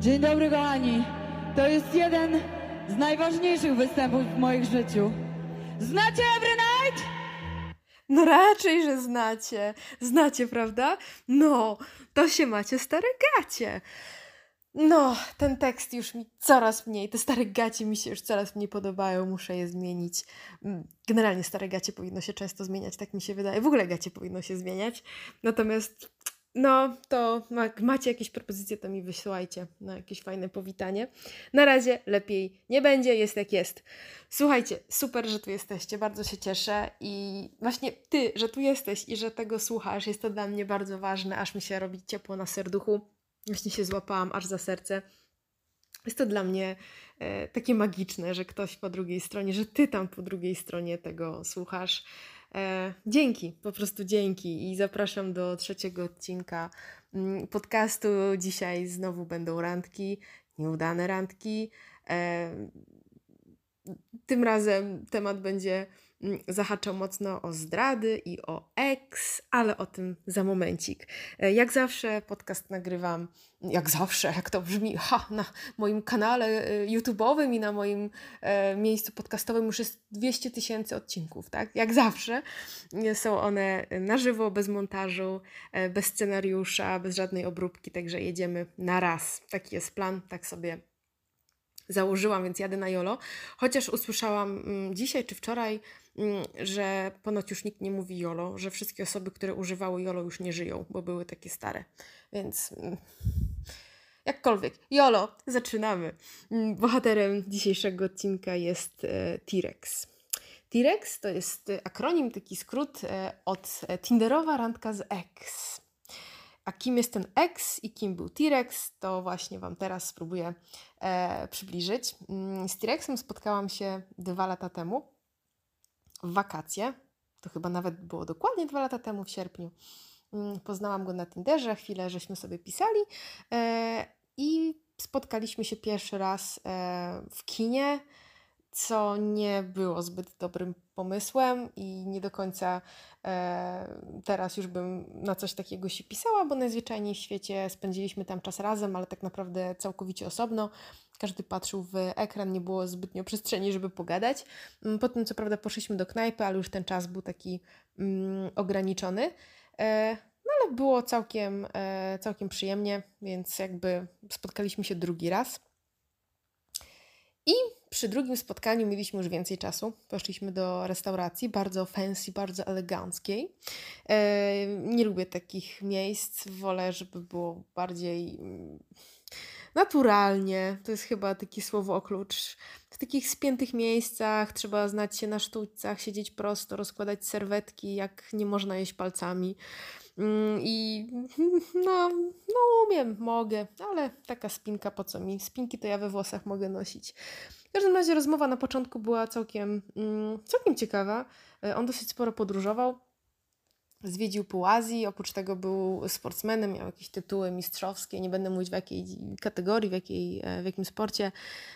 Dzień dobry, kochani. To jest jeden z najważniejszych występów w moim życiu. Znacie Every Night? No raczej, że znacie. Znacie, prawda? No, to się macie stare gacie. No, ten tekst już mi coraz mniej, te stare gacie mi się już coraz mniej podobają, muszę je zmienić. Mm, Generalnie stare gacie powinno się często zmieniać, tak mi się wydaje. W ogóle gacie powinno się zmieniać. Natomiast, no, to jak macie jakieś propozycje, to mi wysyłajcie na jakieś fajne powitanie. Na razie lepiej nie będzie, jest jak jest. Słuchajcie, super, że tu jesteście, bardzo się cieszę i właśnie ty, że tu jesteś i że tego słuchasz, jest to dla mnie bardzo ważne, aż mi się robi ciepło na serduchu. Właśnie się złapałam aż za serce. Jest to dla mnie e, takie magiczne, że ktoś po drugiej stronie, że ty tam po drugiej stronie tego słuchasz. E, dzięki, po prostu dzięki i zapraszam do trzeciego odcinka mm, podcastu. Dzisiaj znowu będą randki, nieudane randki. E, tym razem temat będzie zahaczał mocno o zdrady i o ex, ale o tym za momencik. E, Jak zawsze podcast nagrywam, jak zawsze, jak to brzmi, ha, na moim kanale e, YouTube'owym i na moim e, miejscu podcastowym już jest 200 tysięcy odcinków, tak? Jak zawsze są one na żywo, bez montażu, bez scenariusza, bez żadnej obróbki, także jedziemy na raz. Taki jest plan, tak sobie założyłam, więc jadę na Jolo. Chociaż usłyszałam mm, dzisiaj czy wczoraj, mm, że ponoć już nikt nie mówi Jolo, że wszystkie osoby, które używały Jolo już nie żyją, bo były takie stare. Więc mm, jakkolwiek, Jolo, zaczynamy. Mm, Bohaterem dzisiejszego odcinka jest e, T-Rex. T-Rex to jest e, akronim, taki skrót e, od Tinderowa randka z ex. A kim jest ten ex i kim był T-Rex, to właśnie Wam teraz spróbuję e, przybliżyć. Mm, Z T-Rexem spotkałam się dwa lata temu w wakacje. To chyba nawet było dokładnie dwa lata temu, w sierpniu. Mm, Poznałam go na Tinderze, chwilę żeśmy sobie pisali e, i spotkaliśmy się pierwszy raz e, w kinie, co nie było zbyt dobrym pomysłem i nie do końca e, teraz już bym na coś takiego się pisała, bo najzwyczajniej w świecie spędziliśmy tam czas razem, ale tak naprawdę całkowicie osobno. Każdy patrzył w ekran, nie było zbytnio przestrzeni, żeby pogadać. Mm, Potem, co prawda, poszliśmy do knajpy, ale już ten czas był taki mm, ograniczony. E, no ale było całkiem, e, całkiem przyjemnie, więc jakby spotkaliśmy się drugi raz. I przy drugim spotkaniu mieliśmy już więcej czasu. Poszliśmy do restauracji, bardzo fancy, bardzo eleganckiej. E, nie lubię takich miejsc, wolę, żeby było bardziej mm, naturalnie. To jest chyba takie słowo klucz. W takich spiętych miejscach trzeba znać się na sztućcach, siedzieć prosto, rozkładać serwetki, jak nie można jeść palcami. Mm, I no, no umiem, mogę, ale taka spinka po co mi? Spinki to ja we włosach mogę nosić. W każdym razie rozmowa na początku była całkiem, mm, całkiem ciekawa. E, On dosyć sporo podróżował. Zwiedził pół Azji, oprócz tego był sportsmenem, miał jakieś tytuły mistrzowskie, nie będę mówić w jakiej kategorii, w, jakiej, e, w jakim sporcie.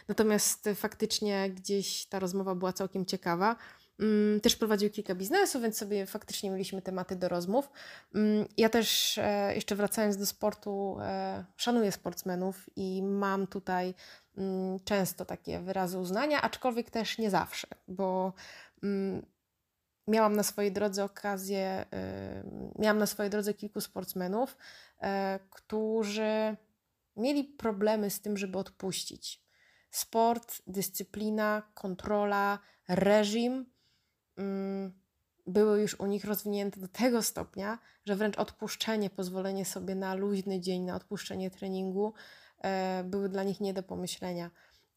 Natomiast faktycznie gdzieś ta rozmowa była całkiem ciekawa. Mm, Też prowadził kilka biznesów, więc sobie faktycznie mieliśmy tematy do rozmów. Mm, Ja też, e, jeszcze wracając do sportu, e, szanuję sportsmenów i mam tutaj mm, często takie wyrazy uznania, aczkolwiek też nie zawsze, bo miałam na swojej drodze okazję, y, miałam na swojej drodze kilku sportsmenów, e, którzy mieli problemy z tym, żeby odpuścić. Sport, dyscyplina, kontrola, reżim były już u nich rozwinięte do tego stopnia, że wręcz odpuszczenie, pozwolenie sobie na luźny dzień, na odpuszczenie treningu e, były dla nich nie do pomyślenia.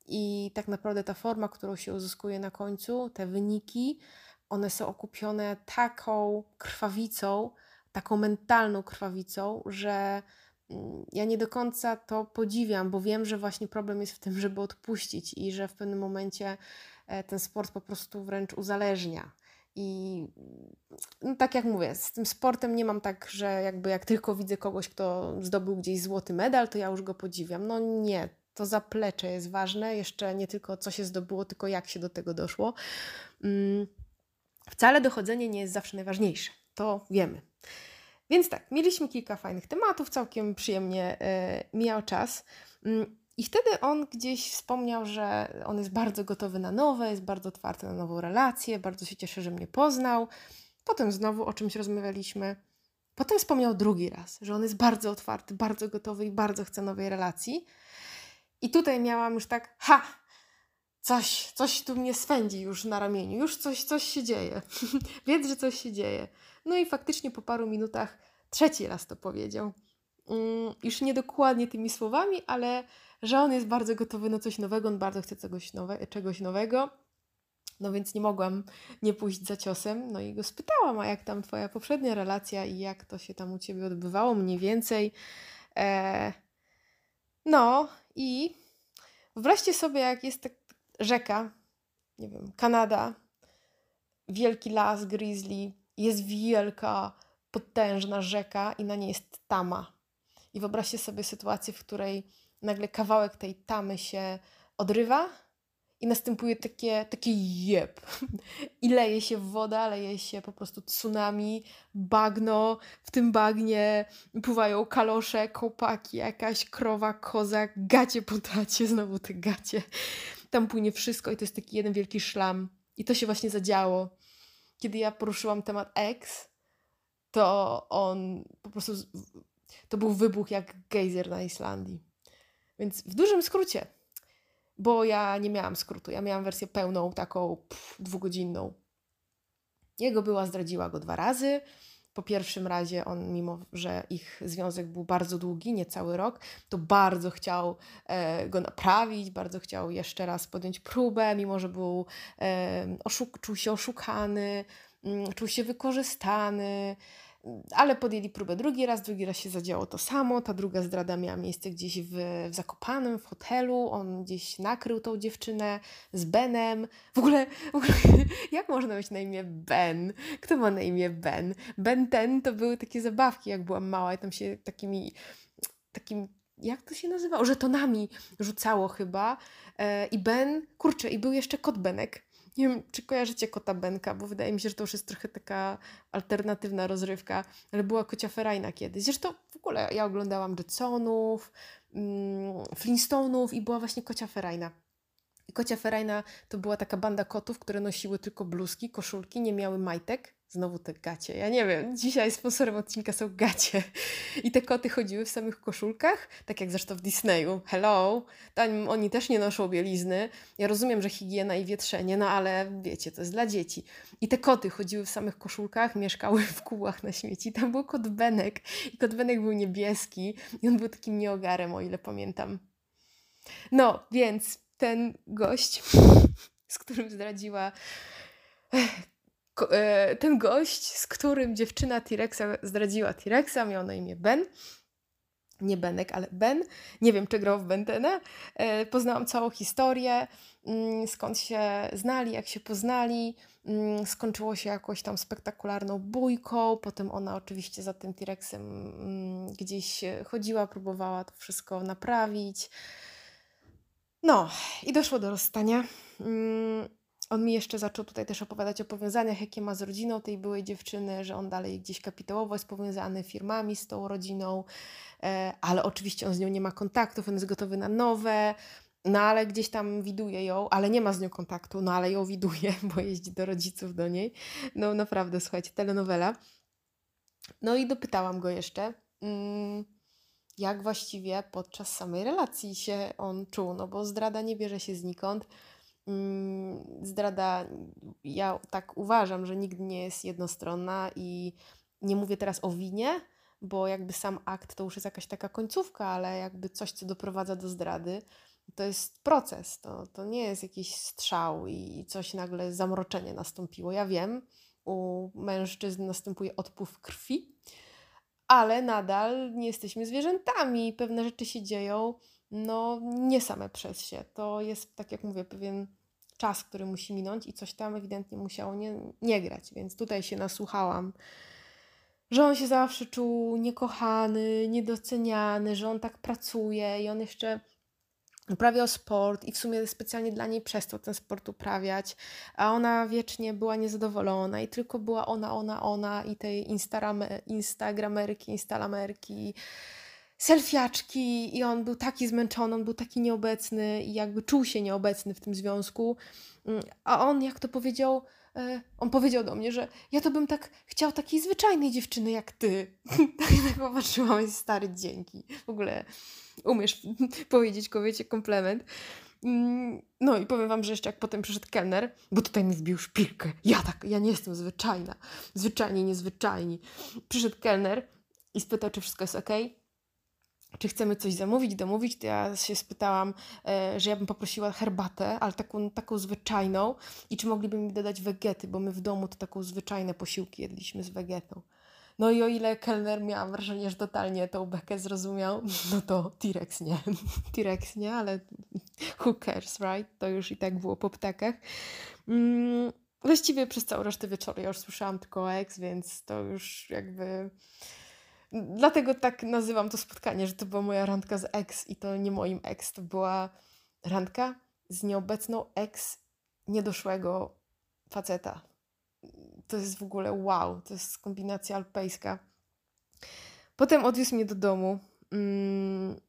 I tak naprawdę ta forma, którą się uzyskuje na końcu, te wyniki, one są okupione taką krwawicą, taką mentalną krwawicą, że mm, ja nie do końca to podziwiam, bo wiem, że właśnie problem jest w tym, żeby odpuścić i że w pewnym momencie ten sport po prostu wręcz uzależnia. I no, tak jak mówię, z tym sportem nie mam tak, że jakby jak tylko widzę kogoś, kto zdobył gdzieś złoty medal, to ja już go podziwiam. No nie, to zaplecze jest ważne, jeszcze nie tylko co się zdobyło, tylko jak się do tego doszło. Mm, Wcale dochodzenie nie jest zawsze najważniejsze, to wiemy. Więc tak, mieliśmy kilka fajnych tematów, całkiem przyjemnie e, mijał czas. I wtedy on gdzieś wspomniał, że on jest bardzo gotowy na nowe, jest bardzo otwarty na nową relację, bardzo się cieszy, że mnie poznał. Potem znowu o czymś rozmawialiśmy. Potem wspomniał drugi raz, że on jest bardzo otwarty, bardzo gotowy i bardzo chce nowej relacji. I tutaj miałam już tak, ha, coś, coś tu mnie swędzi już na ramieniu, już coś, coś się dzieje. Wiedz, że coś się dzieje. No i faktycznie po paru minutach trzeci raz to powiedział. Mm, już nie dokładnie tymi słowami, ale że on jest bardzo gotowy na coś nowego, on bardzo chce czegoś, nowe, czegoś nowego. No więc nie mogłam nie pójść za ciosem. No i go spytałam, a jak tam twoja poprzednia relacja i jak to się tam u ciebie odbywało mniej więcej. E, no i wyobraźcie sobie, jak jest tak rzeka, nie wiem, Kanada, wielki las grizzly, jest wielka, potężna rzeka i na niej jest tama. I wyobraźcie sobie sytuację, w której nagle kawałek tej tamy się odrywa i następuje takie, takie jeb. I leje się woda, leje się po prostu tsunami, bagno, w tym bagnie pływają kalosze, kopaki, jakaś krowa, koza, gacie po tacie, znowu te gacie. Tam płynie wszystko i to jest taki jeden wielki szlam. I to się właśnie zadziało. Kiedy ja poruszyłam temat ex, to on po prostu, to był wybuch jak gejzer na Islandii. Więc w dużym skrócie, bo ja nie miałam skrótu, ja miałam wersję pełną, taką pff, dwugodzinną. Jego była zdradziła go dwa razy. Po pierwszym razie on, mimo że ich związek był bardzo długi, nie cały rok, to bardzo chciał e, go naprawić, bardzo chciał jeszcze raz podjąć próbę, mimo że był, e, oszuk- czuł się oszukany, mm, czuł się wykorzystany ale podjęli próbę drugi raz, drugi raz się zadziało to samo. Ta druga zdrada miała miejsce gdzieś w, w w hotelu. On gdzieś nakrył tą dziewczynę z Benem. W ogóle, w ogóle jak można mieć na imię Ben? Kto ma na imię Ben? Ben ten to były takie zabawki, jak byłam mała i tam się takimi, takim jak to się nazywało? Żetonami rzucało chyba. E, I Ben, kurczę, i był jeszcze kot Benek. Nie wiem, czy kojarzycie kota Benka, bo wydaje mi się, że to już jest trochę taka alternatywna rozrywka, ale była kocia Ferajna kiedyś. Zresztą w ogóle ja oglądałam Jetsonów, mm, i była właśnie kocia Ferajna. I kocia Ferajna to była taka banda kotów, które nosiły tylko bluzki, koszulki, nie miały majtek. Znowu te gacie. Ja nie wiem, dzisiaj sponsorem odcinka są gacie. I te koty chodziły w samych koszulkach, tak jak zresztą w Disneyu. Hello! Tam oni też nie noszą bielizny. Ja rozumiem, że higiena i wietrzenie, no ale wiecie, to jest dla dzieci. I te koty chodziły w samych koszulkach, mieszkały w kółach na śmieci. Tam był kot Benek. I kot Benek był niebieski. I on był takim nieogarem, o ile pamiętam. No, więc ten gość, z którym zdradziła ten gość, z którym dziewczyna T-Rexa zdradziła T-Rexa, miał na imię Ben. Nie Benek, ale Ben. Nie wiem, czy grał w Bentena. E, poznałam całą historię, mm, skąd się znali, jak się poznali. Mm, skończyło się jakoś tam spektakularną bójką. Potem ona oczywiście za tym T-Rexem mm, gdzieś chodziła, próbowała to wszystko naprawić. No, i doszło do rozstania. On mi jeszcze zaczął tutaj też opowiadać o powiązaniach, jakie ma z rodziną tej byłej dziewczyny, że on dalej gdzieś kapitałowo jest powiązany firmami z tą rodziną, e, ale oczywiście on z nią nie ma kontaktów, on jest gotowy na nowe, no ale gdzieś tam widuje ją, ale nie ma z nią kontaktu, no ale ją widuje, bo jeździ do rodziców do niej. No naprawdę, słuchajcie, telenowela. No i dopytałam go jeszcze. Mm, jak właściwie podczas samej relacji się on czuł, no bo zdrada nie bierze się znikąd. Mm, zdrada, ja tak uważam, że nigdy nie jest jednostronna i nie mówię teraz o winie, bo jakby sam akt to już jest jakaś taka końcówka, ale jakby coś, co doprowadza do zdrady, to jest proces, to, to nie jest jakiś strzał i coś nagle zamroczenie nastąpiło. Ja wiem, u mężczyzn następuje odpływ krwi, ale nadal nie jesteśmy zwierzętami. Pewne rzeczy się dzieją, no nie same przez się. To jest, tak jak mówię, pewien czas, który musi minąć i coś tam ewidentnie musiało nie, nie grać, więc tutaj się nasłuchałam, że on się zawsze czuł niekochany, niedoceniany, że on tak pracuje i on jeszcze uprawiał sport i w sumie specjalnie dla niej przestał ten sport uprawiać, a ona wiecznie była niezadowolona i tylko była ona, ona, ona i tej instagrame, instagramerki, instalamerki, selfiaczki i on był taki zmęczony, on był taki nieobecny i jakby czuł się nieobecny w tym związku, Mm, a on jak to powiedział, e, on powiedział do mnie, że ja to bym tak chciał takiej zwyczajnej dziewczyny jak ty. tak tak popatrzyłam i stary, dzięki. W ogóle umiesz powiedzieć kobiecie komplement. Mm, No i powiem wam, że jeszcze jak potem przyszedł kelner, bo tutaj mi wbił szpilkę. Ja tak, ja nie jestem zwyczajna. Zwyczajni, niezwyczajni. Przyszedł kelner i spytał, czy wszystko jest ok. Czy chcemy coś zamówić, domówić? To ja się spytałam, e, że ja bym poprosiła herbatę, ale taką, taką zwyczajną i czy mogliby mi dodać wegety, bo my w domu to taką zwyczajne posiłki jedliśmy z wegetą. No i o ile kelner miałam wrażenie, że totalnie tą bekę zrozumiał, no to T-Rex nie. T-Rex nie, ale who cares, right? To już i tak było po ptakach. Mm, właściwie przez całą resztę wieczoru ja już słyszałam tylko ex, więc to już jakby... Dlatego tak nazywam to spotkanie, że to była moja randka z ex i to nie moim ex, to była randka z nieobecną ex niedoszłego faceta. To jest w ogóle wow, to jest kombinacja alpejska. Potem odwiózł mnie do domu. Mm.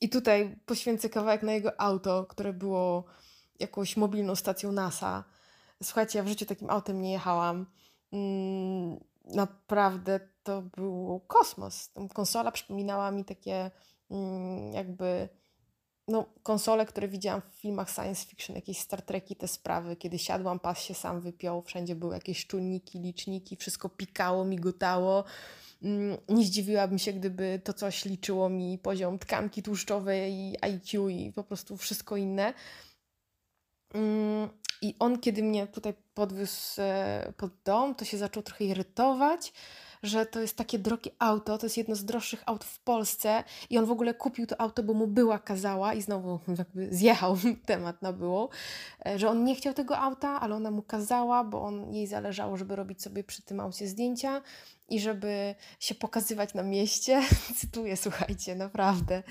I tutaj poświęcę kawałek na jego auto, które było jakąś mobilną stacją NASA. Słuchajcie, ja w życiu takim autem nie jechałam. Mm, naprawdę to był kosmos. Konsola przypominała mi takie mm, jakby no, konsole, które widziałam w filmach science fiction, jakieś Star Treki, te sprawy, kiedy siadłam, pas się sam wypiął, wszędzie były jakieś czujniki, liczniki, wszystko pikało, migotało. Mm, Nie zdziwiłabym się, gdyby to coś liczyło mi poziom tkanki tłuszczowej, i IQ i po prostu wszystko inne. Mm, I on, kiedy mnie tutaj podwiózł e, pod dom, to się zaczął trochę irytować, że to jest takie drogie auto, to jest jedno z droższych aut w Polsce i on w ogóle kupił to auto, bo mu była kazała i znowu jakby zjechał temat na byłą, e, że on nie chciał tego auta, ale ona mu kazała, bo on, jej zależało, żeby robić sobie przy tym aucie zdjęcia i żeby się pokazywać na mieście. Cytuję, słuchajcie, naprawdę.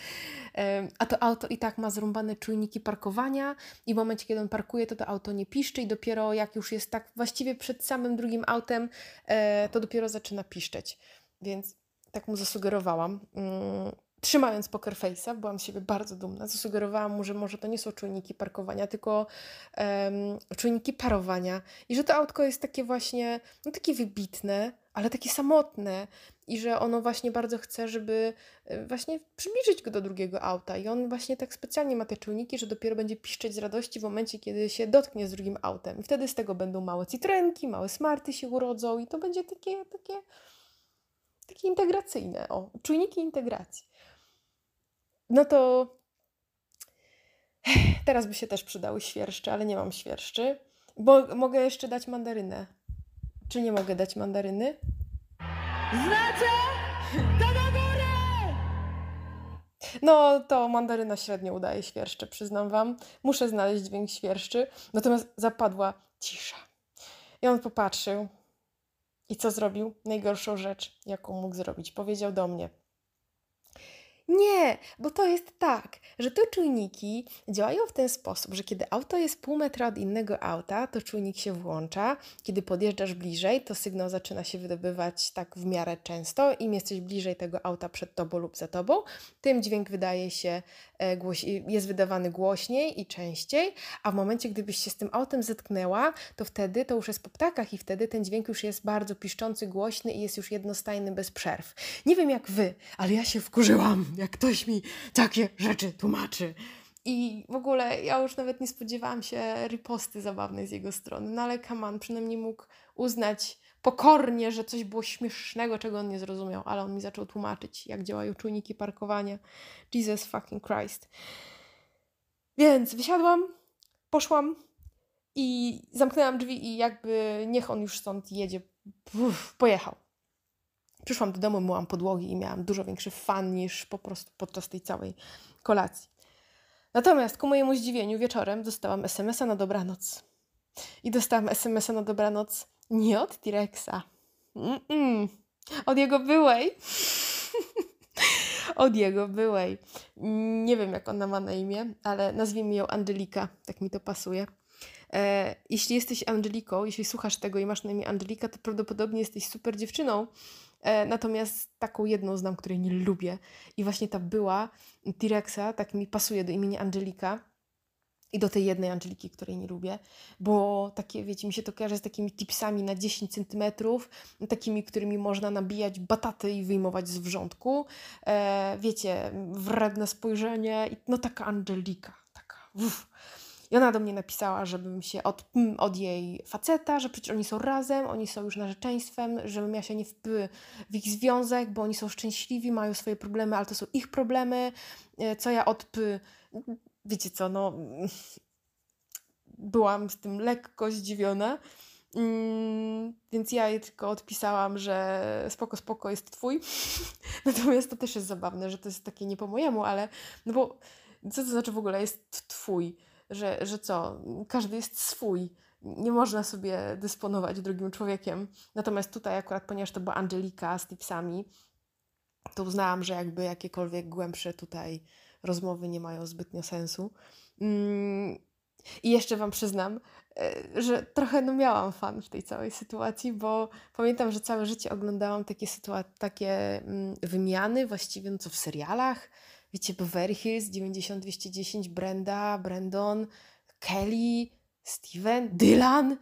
A to auto i tak ma zrąbane czujniki parkowania i w momencie, kiedy on parkuje, to to auto nie piszczy i dopiero jak już jest tak właściwie przed samym drugim autem, e, to dopiero zaczyna piszczeć. Więc tak mu zasugerowałam. Mm, Trzymając poker face'a, byłam z siebie bardzo dumna, zasugerowałam mu, że może to nie są czujniki parkowania, tylko em, czujniki parowania i że to autko jest takie właśnie, no takie wybitne, ale takie samotne i że ono właśnie bardzo chce, żeby e, właśnie przybliżyć go do drugiego auta i on właśnie tak specjalnie ma te czujniki, że dopiero będzie piszczeć z radości w momencie, kiedy się dotknie z drugim autem i wtedy z tego będą małe Citroenki, małe Smarty się urodzą i to będzie takie, takie, takie integracyjne, o, czujniki integracji. No to teraz by się też przydały świerszcze, ale nie mam świerszczy, bo mogę jeszcze dać mandarynę. Czy nie mogę dać mandaryny? Znacie? To do góry! No to mandaryna średnio udaje świerszcze, przyznam wam. Muszę znaleźć dźwięk świerszczy. Natomiast zapadła cisza. I on popatrzył. I co zrobił? Najgorszą rzecz, jaką mógł zrobić. Powiedział do mnie. Nie, bo to jest tak, że te czujniki działają w ten sposób, że kiedy auto jest pół metra od innego auta, to czujnik się włącza. Kiedy podjeżdżasz bliżej, to sygnał zaczyna się wydobywać tak w miarę często. Im jesteś bliżej tego auta przed tobą lub za tobą, tym dźwięk wydaje się, e, jest wydawany głośniej i częściej, a w momencie, gdybyś się z tym autem zetknęła, to wtedy to już jest po ptakach i wtedy ten dźwięk już jest bardzo piszczący, głośny i jest już jednostajny bez przerw. Nie wiem jak wy, ale ja się wkurzyłam, jak ktoś mi takie rzeczy tłumaczy. I w ogóle ja już nawet nie spodziewałam się riposty zabawnej z jego strony, no ale Kaman przynajmniej mógł uznać pokornie, że coś było śmiesznego, czego on nie zrozumiał, ale on mi zaczął tłumaczyć, jak działają czujniki parkowania. Jesus fucking Christ. Więc wysiadłam, poszłam i zamknęłam drzwi i jakby niech on już stąd jedzie. Pojechał. Przyszłam do domu, myłam podłogi i miałam dużo większy fan niż po prostu podczas tej całej kolacji. Natomiast ku mojemu zdziwieniu wieczorem dostałam SMS-a na dobranoc. I dostałam SMS-a na dobranoc nie od T-Rexa, Mm-mm. od jego byłej. od jego byłej. Nie wiem, jak ona ma na imię, ale nazwijmy ją Angelika, tak mi to pasuje. E, jeśli jesteś Angeliką, jeśli słuchasz tego i masz na imię Angelika, to prawdopodobnie jesteś super dziewczyną. E, natomiast taką jedną znam, której nie lubię. I właśnie ta była T-Rexa, tak mi pasuje do imienia Angelika i do tej jednej Angeliki, której nie lubię, bo takie, wiecie, mi się to kojarzy z takimi tipsami na 10 centymetrów, takimi, którymi można nabijać bataty i wyjmować z wrzątku. E, wiecie, wredne spojrzenie, i no taka Angelika, taka. Uff. I ona do mnie napisała, żebym się od, mm, od jej faceta, że przecież oni są razem, oni są już narzeczeństwem, żebym ja się nie wpły w ich związek, bo oni są szczęśliwi, mają swoje problemy, ale to są ich problemy, e, co ja od wiecie co, no byłam z tym lekko zdziwiona. Mm, więc ja jej tylko odpisałam, że spoko, spoko jest twój. Natomiast to też jest zabawne, że to jest takie nie po mojemu, ale no bo co to znaczy w ogóle jest twój? Że, że co? Każdy jest swój. Nie można sobie dysponować drugim człowiekiem. Natomiast tutaj akurat, ponieważ to była Angelika z tipsami, to uznałam, że jakby jakiekolwiek głębsze tutaj rozmowy nie mają zbytnio sensu. Mm, I jeszcze Wam przyznam, e, że trochę no miałam fan w tej całej sytuacji, bo pamiętam, że całe życie oglądałam takie, takie mm, wymiany, właściwie no co w serialach. Wiecie, Beverly Hills, 90-210, Brenda, Brandon, Kelly, Steven, Dylan.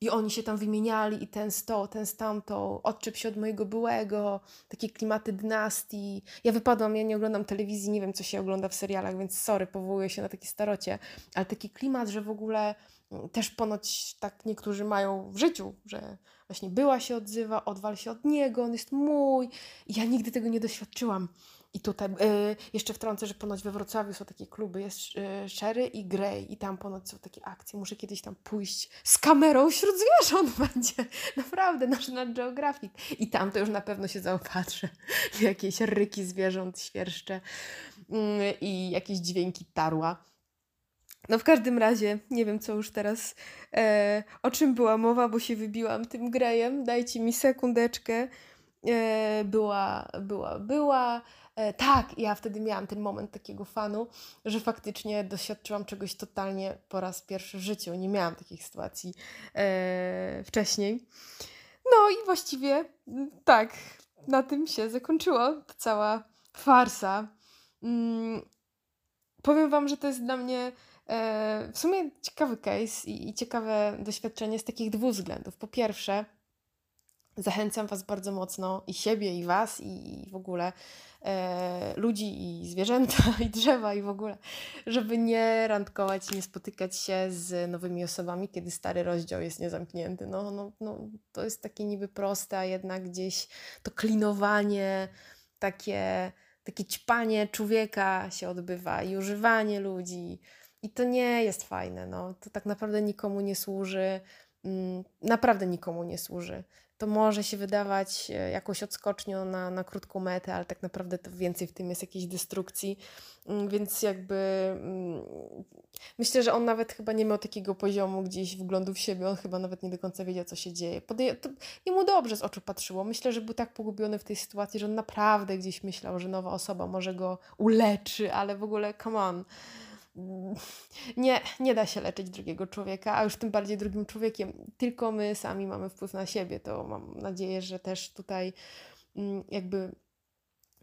I oni się tam wymieniali i ten z to, ten z tamtą, odczep się od mojego byłego, takie klimaty dynastii. Ja wypadłam, ja nie oglądam telewizji, nie wiem co się ogląda w serialach, więc sorry, powołuję się na takie starocie, ale taki klimat, że w ogóle mm, też ponoć tak niektórzy mają w życiu, że właśnie była się odzywa, odwal się od niego, on jest mój. I ja nigdy tego nie doświadczyłam. I tutaj y, jeszcze wtrącę, że ponoć we Wrocławiu są takie kluby, jest y, Sherry i Grey i tam ponoć są takie akcje. Muszę kiedyś tam pójść z kamerą wśród zwierząt będzie. Naprawdę, National Geographic. I tam to już na pewno się zaopatrzę jakieś ryki zwierząt, świerszcze y, i jakieś dźwięki tarła. No w każdym razie, nie wiem co już teraz, e, o czym była mowa, bo się wybiłam tym grejem. Dajcie mi sekundeczkę. E, była, była, była. E, tak, ja wtedy miałam ten moment takiego fanu, że faktycznie doświadczyłam czegoś totalnie po raz pierwszy w życiu. Nie miałam takich sytuacji e, wcześniej. No i właściwie mm, tak, na tym się zakończyła ta cała farsa. Mm, powiem Wam, że to jest dla mnie e, w sumie ciekawy case i, i ciekawe doświadczenie z takich dwóch względów. Po pierwsze, zachęcam Was bardzo mocno i siebie, i Was, i, i w ogóle e, ludzi, i zwierzęta, i drzewa, i w ogóle, żeby nie randkować nie spotykać się z nowymi osobami, kiedy stary rozdział jest niezamknięty. No, no, no, to jest takie niby proste, a jednak gdzieś to klinowanie, takie, takie ćpanie człowieka się odbywa i używanie ludzi. I to nie jest fajne, no. To tak naprawdę nikomu nie służy. Mm, naprawdę nikomu nie służy to może się wydawać e, jakąś odskocznią na, na krótką metę, ale tak naprawdę to więcej w tym jest jakiejś destrukcji. Mm, więc jakby mm, myślę, że on nawet chyba nie miał takiego poziomu gdzieś wglądu w siebie, on chyba nawet nie do końca wiedział, co się dzieje. Podej- to jemu dobrze z oczu patrzyło. Myślę, że był tak pogubiony w tej sytuacji, że on naprawdę gdzieś myślał, że nowa osoba może go uleczy, ale w ogóle come on nie, nie da się leczyć drugiego człowieka, a już tym bardziej drugim człowiekiem. Tylko my sami mamy wpływ na siebie. To mam nadzieję, że też tutaj mm, jakby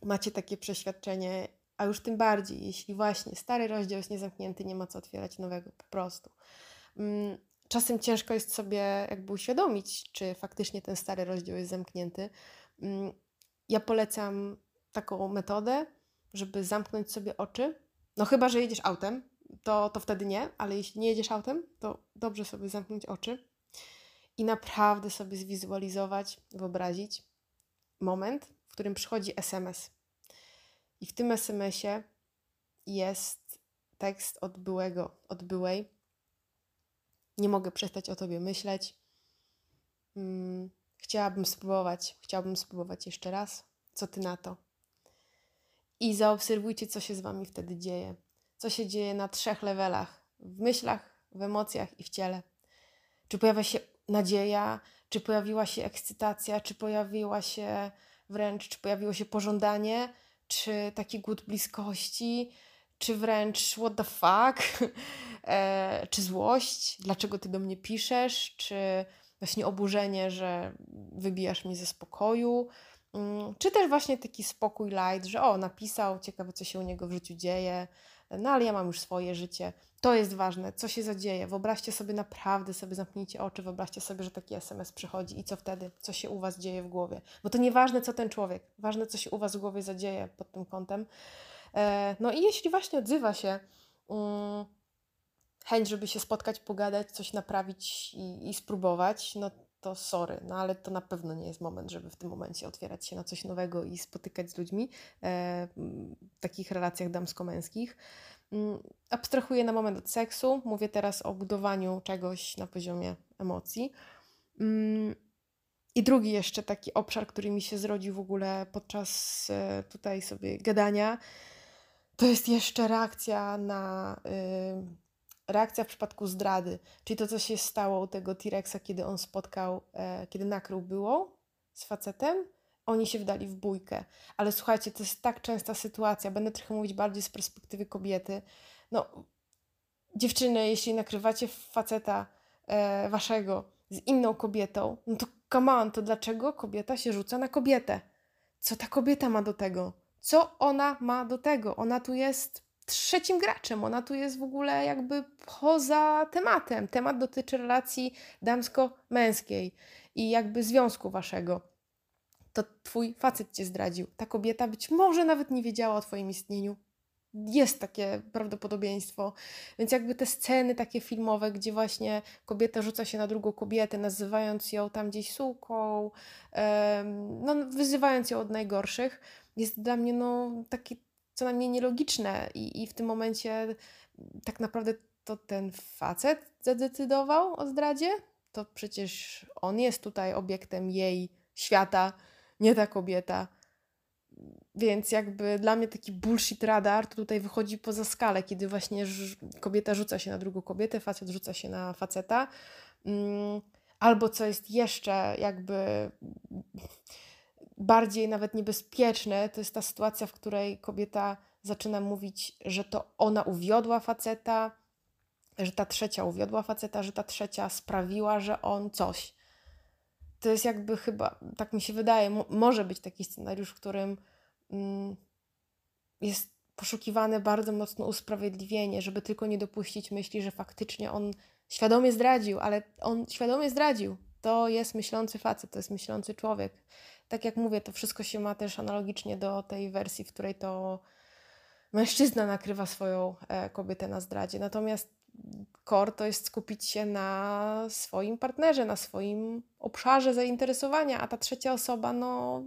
macie takie przeświadczenie, a już tym bardziej, jeśli właśnie stary rozdział jest niezamknięty, nie ma co otwierać nowego po prostu. Mm, czasem ciężko jest sobie jakby uświadomić, czy faktycznie ten stary rozdział jest zamknięty. Mm, ja polecam taką metodę, żeby zamknąć sobie oczy no chyba, że jedziesz autem, to, to wtedy nie, ale jeśli nie jedziesz autem, to dobrze sobie zamknąć oczy i naprawdę sobie zwizualizować, wyobrazić moment, w którym przychodzi SMS. I w tym SMS-ie jest tekst od byłego, od byłej. Nie mogę przestać o tobie myśleć. Hmm, chciałabym spróbować, chciałabym spróbować jeszcze raz. Co ty na to? I zaobserwujcie, co się z wami wtedy dzieje. Co się dzieje na trzech levelach: w myślach, w emocjach i w ciele. Czy pojawia się nadzieja, czy pojawiła się ekscytacja, czy pojawiła się wręcz, czy pojawiło się pożądanie, czy taki głód bliskości, czy wręcz what the fuck, e, czy złość, dlaczego ty do mnie piszesz, czy właśnie oburzenie, że wybijasz mnie ze spokoju, czy też właśnie taki spokój light, że o, napisał, ciekawe co się u niego w życiu dzieje, no ale ja mam już swoje życie. To jest ważne, co się zadzieje. Wyobraźcie sobie naprawdę, sobie zamknijcie oczy, wyobraźcie sobie, że taki SMS przychodzi i co wtedy, co się u Was dzieje w głowie. Bo to nieważne, co ten człowiek, ważne, co się u Was w głowie zadzieje pod tym kątem. E, no i jeśli właśnie odzywa się um, chęć, żeby się spotkać, pogadać, coś naprawić i, i spróbować, no to sorry, no ale to na pewno nie jest moment, żeby w tym momencie otwierać się na coś nowego i spotykać z ludźmi e, w takich relacjach damsko-męskich. Mm, abstrahuję na moment od seksu, mówię teraz o budowaniu czegoś na poziomie emocji. Mm, I drugi jeszcze taki obszar, który mi się zrodził w ogóle podczas e, tutaj sobie gadania, to jest jeszcze reakcja na reakcja w przypadku zdrady, czyli to, co się stało u tego T-Rexa, kiedy on spotkał, e, kiedy nakrył było z facetem, oni się wdali w bójkę. Ale słuchajcie, to jest tak częsta sytuacja, będę trochę mówić bardziej z perspektywy kobiety. No, dziewczyny, jeśli nakrywacie faceta e, waszego z inną kobietą, no to come on, to dlaczego kobieta się rzuca na kobietę? Co ta kobieta ma do tego? Co ona ma do tego? Ona tu jest trzecim graczem. Ona tu jest w ogóle jakby poza tematem. Temat dotyczy relacji damsko-męskiej i jakby związku waszego. To twój facet cię zdradził. Ta kobieta być może nawet nie wiedziała o twoim istnieniu. Jest takie prawdopodobieństwo. Więc jakby te sceny takie filmowe, gdzie właśnie kobieta rzuca się na drugą kobietę, nazywając ją tam gdzieś suką, no, wyzywając ją od najgorszych, jest dla mnie no, taki co najmniej nielogiczne i, i w tym momencie tak naprawdę to ten facet zadecydował o zdradzie, to przecież on jest tutaj obiektem jej świata, nie ta kobieta. Więc jakby dla mnie taki bullshit radar to tutaj wychodzi poza skalę, kiedy właśnie kobieta rzuca się na drugą kobietę, facet rzuca się na faceta. Mm, albo co jest jeszcze jakby bardziej nawet niebezpieczne, to jest ta sytuacja, w której kobieta zaczyna mówić, że to ona uwiodła faceta, że ta trzecia uwiodła faceta, że ta trzecia sprawiła, że on coś. To jest jakby chyba, tak mi się wydaje, może być taki scenariusz, w którym mm, jest poszukiwane bardzo mocno usprawiedliwienie, żeby tylko nie dopuścić myśli, że faktycznie on świadomie zdradził, ale on świadomie zdradził. To jest myślący facet, to jest myślący człowiek tak jak mówię, to wszystko się ma też analogicznie do tej wersji, w której to mężczyzna nakrywa swoją e, kobietę na zdradzie. Natomiast core to jest skupić się na swoim partnerze, na swoim obszarze zainteresowania, a ta trzecia osoba, no,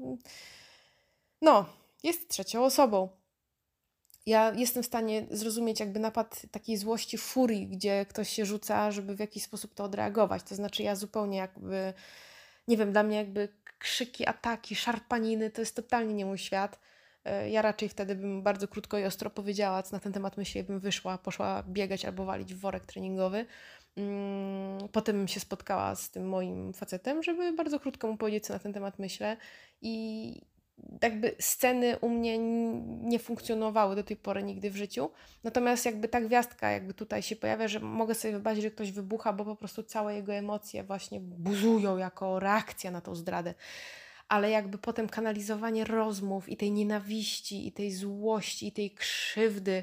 no jest trzecią osobą. Ja jestem w stanie zrozumieć jakby napad takiej złości, furii, gdzie ktoś się rzuca, żeby w jakiś sposób to odreagować. To znaczy ja zupełnie jakby, nie wiem, dla mnie jakby krzyki, ataki, szarpaniny, to jest totalnie nie mój świat. E, ja raczej wtedy bym bardzo krótko i ostro powiedziała, co na ten temat myślę, bym wyszła, poszła biegać albo walić w worek treningowy. Mm, potem bym się spotkała z tym moim facetem, żeby bardzo krótko mu powiedzieć, co na ten temat myślę. I, jakby sceny u mnie nie funkcjonowały do tej pory nigdy w życiu. Natomiast jakby ta gwiazdka jakby tutaj się pojawia, że mogę sobie wyobrazić, że ktoś wybucha, bo po prostu całe jego emocje właśnie buzują jako reakcja na tą zdradę. Ale jakby potem kanalizowanie rozmów i tej nienawiści, i tej złości, i tej krzywdy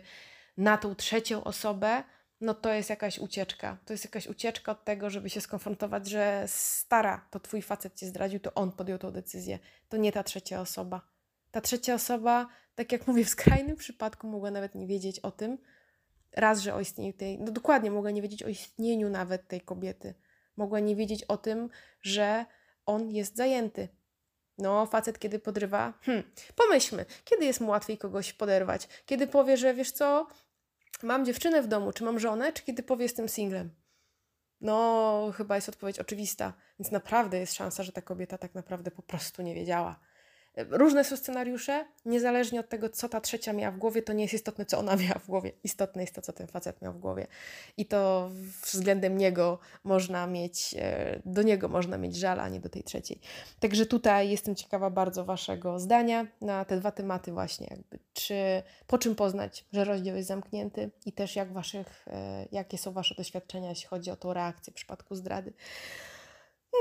na tą trzecią osobę, no to jest jakaś ucieczka. To jest jakaś ucieczka od tego, żeby się skonfrontować, że stara, to twój facet cię zdradził, to on podjął tą decyzję. To nie ta trzecia osoba. Ta trzecia osoba, tak jak mówię, w skrajnym przypadku mogła nawet nie wiedzieć o tym, raz, że o istnieniu tej, no dokładnie, mogła nie wiedzieć o istnieniu nawet tej kobiety. Mogła nie wiedzieć o tym, że on jest zajęty. No, facet kiedy podrywa, hmm, pomyślmy, kiedy jest mu łatwiej kogoś poderwać? Kiedy powie, że wiesz co, mam dziewczynę w domu, czy mam żonę, czy kiedy powie jestem singlem? No, chyba jest odpowiedź oczywista, więc naprawdę jest szansa, że ta kobieta tak naprawdę po prostu nie wiedziała. Różne są scenariusze, niezależnie od tego, co ta trzecia miała w głowie, to nie jest istotne, co ona miała w głowie. Istotne jest to, co ten facet miał w głowie. I to względem niego można mieć, e, do niego można mieć żal, a nie do tej trzeciej. Także tutaj jestem ciekawa bardzo Waszego zdania na te dwa tematy właśnie, jakby czy, po czym poznać, że rozdział jest zamknięty i też jak waszych, e, jakie są Wasze doświadczenia, jeśli chodzi o tą reakcję w przypadku zdrady.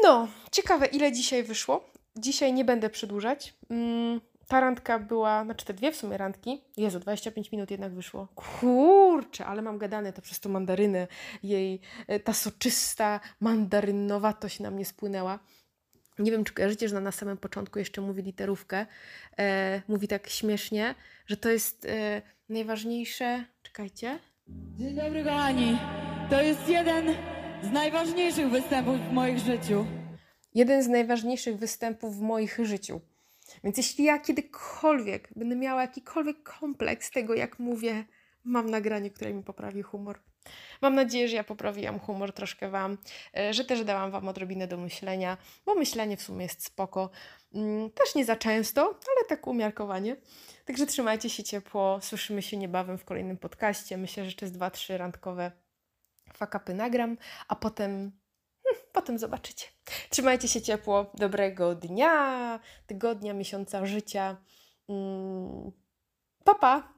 No, ciekawe ile dzisiaj wyszło. Dzisiaj nie będę przedłużać. Mm, ta randka była, znaczy te dwie w sumie randki. Jezu, 25 minut jednak wyszło. Kurczę, ale mam gadane to przez tą mandarynę. Jej, e, ta soczysta mandarynowatość na mnie spłynęła. Nie wiem, czy kojarzycie, że na, samym początku jeszcze mówi literówkę. E, mówi tak śmiesznie, że to jest e, najważniejsze. Czekajcie. Dzień dobry, kochani. To jest jeden z najważniejszych występów w moim życiu. Jeden z najważniejszych występów w moich życiu. Więc jeśli ja kiedykolwiek będę miała jakikolwiek kompleks tego, jak mówię, mam nagranie, które mi poprawi humor. Mam nadzieję, że ja poprawiłam humor troszkę Wam, e, że też dałam Wam odrobinę do myślenia, bo myślenie w sumie jest spoko. Mm, Też nie za często, ale tak umiarkowanie. Także trzymajcie się ciepło, słyszymy się niebawem w kolejnym podcaście. Myślę, że jeszcze z dwa, trzy randkowe fakapy nagram, a potem potem zobaczycie. Trzymajcie się ciepło, dobrego dnia, tygodnia, miesiąca życia. Mm, Pa!